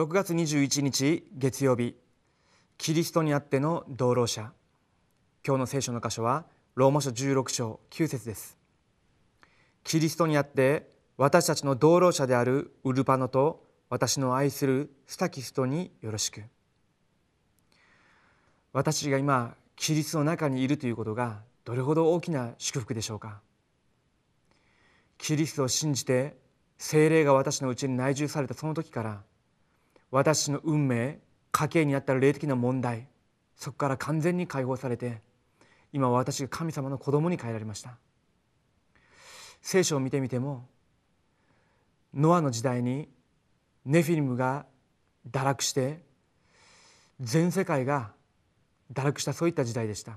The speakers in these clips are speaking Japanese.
6月21日月曜日キリストにあっての道路者今日の聖書の箇所はローマ書16章9節です。キリストにあって私たちの道路者であるウルパノと私の愛するスタキストによろしく。私が今キリストの中にいるということがどれほど大きな祝福でしょうか。キリストを信じて精霊が私のうちに内住されたその時から私の運命家計にあった霊的な問題そこから完全に解放されて今私が神様の子供に変えられました。聖書を見てみてもノアの時代にネフィリムが堕落して全世界が堕落したそういった時代でした。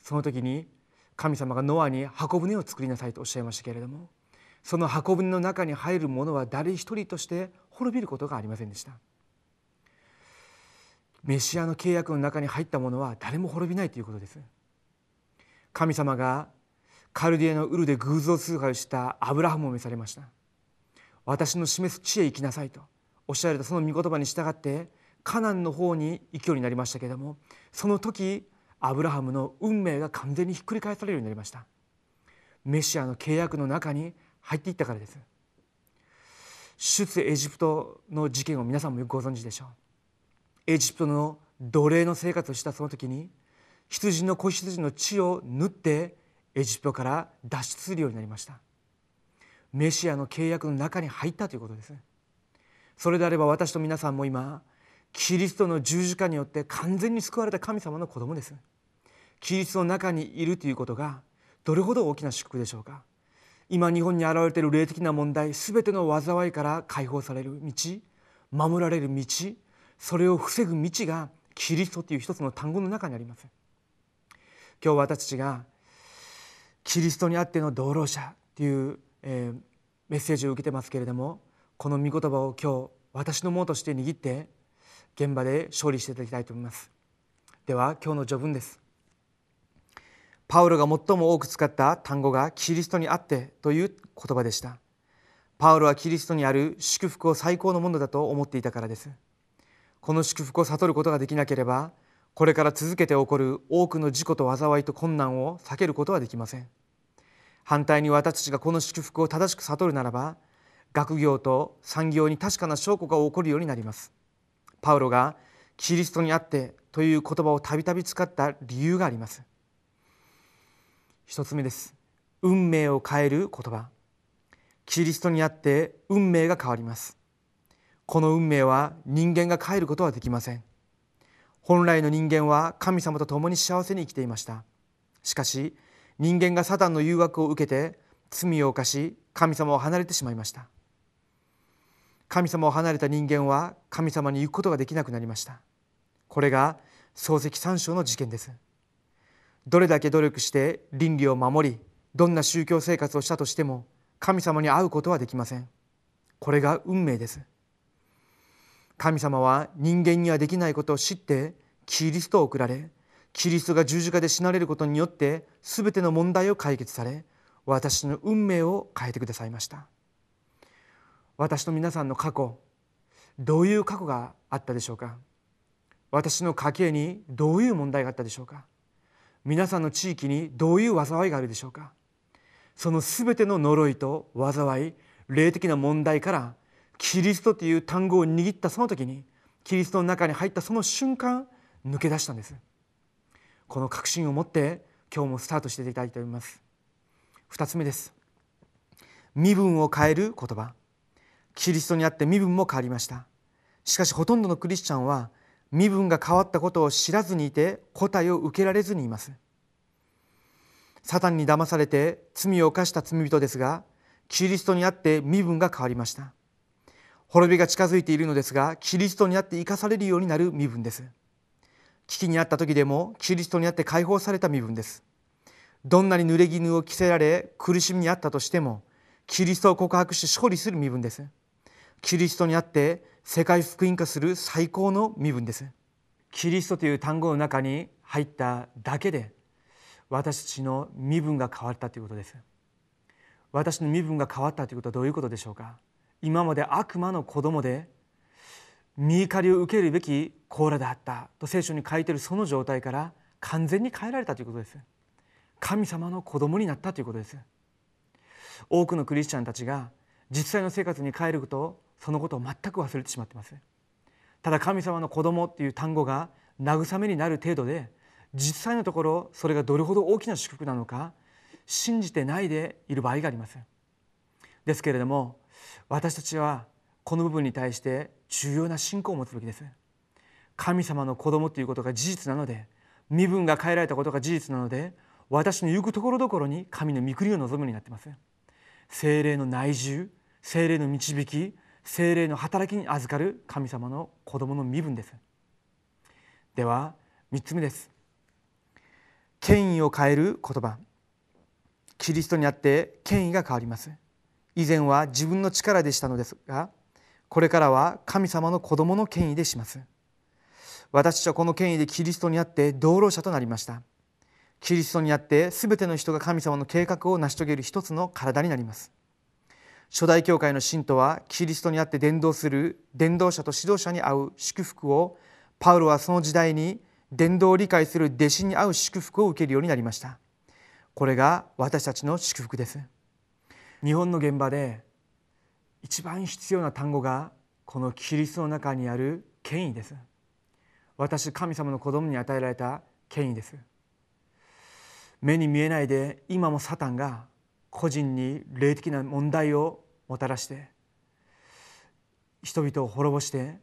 その時に神様がノアに箱舟を作りなさいとおっしゃいましたけれどもその箱舟の中に入る者は誰一人として滅びることがありませんでした。メシアの契約の中に入った者は誰も滅びないということです。神様がカルディアのウルで偶像崇拝をしたアブラハムを召されました。私の示す地へ行きなさいとおっしゃられたその御言葉に従ってカナンの方に行くようになりましたけれどもその時アブラハムの運命が完全にひっくり返されるようになりました。メシアの契約の中に入っていったからです。出エジプトの事件を皆さんもよくご存知でしょう。エジプトの奴隷の生活をしたその時に羊の子羊の血を縫ってエジプトから脱出するようになりました。メシアの契約の中に入ったということです。それであれば私と皆さんも今キリストの十字架によって完全に救われた神様の子供です。キリストの中にいるということがどれほど大きな祝福でしょうか。今日本に現れている霊的な問題すべての災いから解放される道守られる道それを防ぐ道がキリストという一つの単語の中にあります。今日私たちがキリストにあっての道路者という、えー、メッセージを受けてますけれどもこの御言葉を今日私のものとして握って現場で勝利していただきたいと思います。では今日の序文です。パウロが最も多く使った単語がキリストにあってという言葉でした。パウロはキリストにある祝福を最高のものだと思っていたからです。この祝福を悟ることができなければこれから続けて起こる多くの事故と災いと困難を避けることはできません。反対に私たちがこの祝福を正しく悟るならば学業と産業に確かな証拠が起こるようになります。パウロがキリストにあってという言葉をたびたび使った理由があります。一つ目です。運命を変える言葉。キリストにあって運命が変わります。この運命は人間が変えることはできません。本来の人間は神様と共に幸せに生きていました。しかし人間がサタンの誘惑を受けて罪を犯し神様を離れてしまいました。神様を離れた人間は神様に行くことができなくなりました。これが漱石三章の事件です。どれだけ努力して倫理を守りどんな宗教生活をしたとしても神様に会うことはできません。これが運命です。神様は人間にはできないことを知ってキリストを送られキリストが十字架で死なれることによって全ての問題を解決され私の運命を変えてくださいました。私と皆さんの過去どういう過去があったでしょうか？私の家計にどういう問題があったでしょうか？皆さんの地域にどういう災いがあるでしょうか？その全ての呪いと災い霊的な問題からキリストという単語を握ったその時にキリストの中に入ったその瞬間抜け出したんです。この確信を持って今日もスタートしていきたいと思います。2つ目です。身分を変える言葉。キリストにあって身分も変わりました。しかしほとんどのクリスチャンは身分が変わったことを知らずにいて答えを受けられずにいます。サタンに騙されて罪を犯した罪人ですがキリストにあって身分が変わりました。滅びが近づいているのですがキリストにあって生かされるようになる身分です。危機にあった時でもキリストにあって解放された身分です。どんなに濡れ衣を着せられ苦しみにあったとしてもキリストを告白して勝利する身分です。キリストにあって世界福音化する最高の身分です。キリストという単語の中に入っただけで私たちの身分が変わったということです。私の身分が変わったということはどういうことでしょうか？今まで悪魔の子供で見怒りを受けるべき甲羅であったと聖書に書いているその状態から完全に変えられたということです。神様の子供になったということです。多くのクリスチャンたちが実際の生活に変えることそのことを全く忘れてしまっています。ただ神様の子供っていう単語が慰めになる程度で実際のところそれがどれほど大きな祝福なのか信じてないでいる場合があります。ですけれども私たちはこの部分に対して重要な信仰を持つべきです。神様の子供ということが事実なので身分が変えられたことが事実なので私の行くところどころに神の御国を望むになっています。精霊の内住精霊の導き精霊の働きに預かる神様の子供の身分です。では3つ目です。権威を変える言葉。キリストにあって権威が変わります。以前は自分の力でしたのですがこれからは神様の子供の権威でします。私たちはこの権威でキリストにあって道路者となりました。キリストにあって全ての人が神様の計画を成し遂げる一つの体になります。初代教会の信徒はキリストにあって伝道する伝道者と指導者に会う祝福をパウロはその時代に伝道を理解する弟子に会う祝福を受けるようになりました。これが私たちの祝福です。日本の現場で一番必要な単語がこのキリストの中にある権威です。私神様の子供に与えられた権威です。目に見えないで今もサタンが個人に霊的な問題をもたらして人々を滅ぼして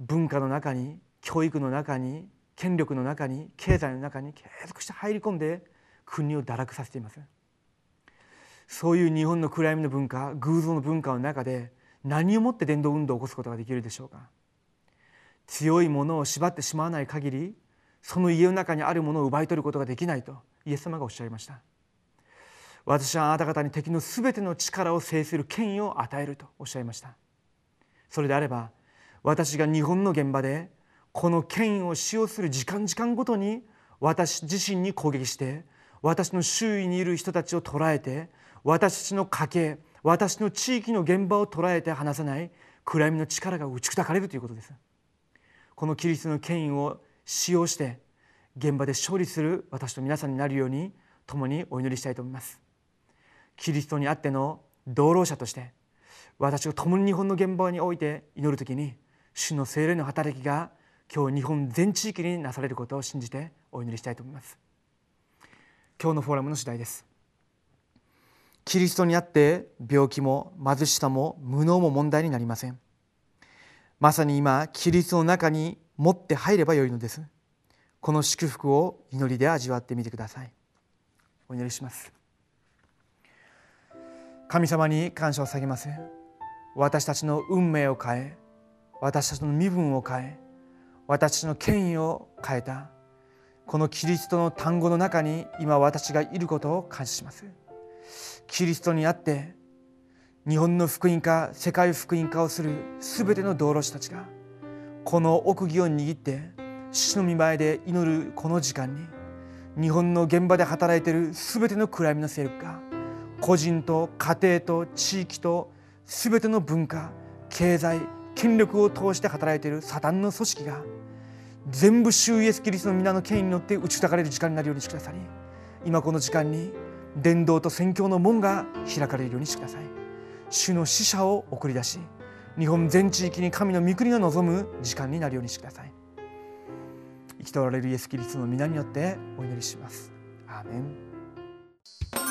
文化の中に教育の中に権力の中に経済の中に継続して入り込んで国を堕落させています。そういう日本の暗闇の文化偶像の文化の中で何をもって伝道運動を起こすことができるでしょうか？強いものを縛ってしまわない限りその家の中にあるものを奪い取ることができないとイエス様がおっしゃいました。私はあなた方に敵のすべての力を制する権威を与えるとおっしゃいました。それであれば私が日本の現場でこの権威を使用する時間時間ごとに私自身に攻撃して私の周囲にいる人たちを捉えて私たちの家系私の地域の現場を捉えて離さない暗闇の力が打ち砕かれるということです。このキリストの権威を使用して現場で勝利する私と皆さんになるように共にお祈りしたいと思います。キリストにあっての道路者として私が共に日本の現場において祈る時に主の精霊の働きが今日日本全地域になされることを信じてお祈りしたいと思います。今日のフォーラムの次第です。キリストにあって病気も貧しさも無能も問題になりません。まさに今キリストの中に持って入ればよいのです。この祝福を祈りで味わってみてください。お祈りします。神様に感謝を下げます。私たちの運命を変え私たちの身分を変え私たちの権威を変えたこのキリストの単語の中に今私がいることを感謝します。キリストにあって日本の福音化世界福音化をする全ての道路師たちがこの奥義を握って父の御前で祈るこの時間に日本の現場で働いている全ての暗闇の勢力が個人と家庭と地域と全ての文化経済権力を通して働いているサタンの組織が全部主イエス・キリストの皆の権威によって打ち砕かれる時間になるようにしてくださり今この時間に伝道と宣教の門が開かれるようにしてください。主の使者を送り出し日本全地域に神の御国が望む時間になるようにしてください。生きておられるイエス・キリストの皆によってお祈りします。アーメン。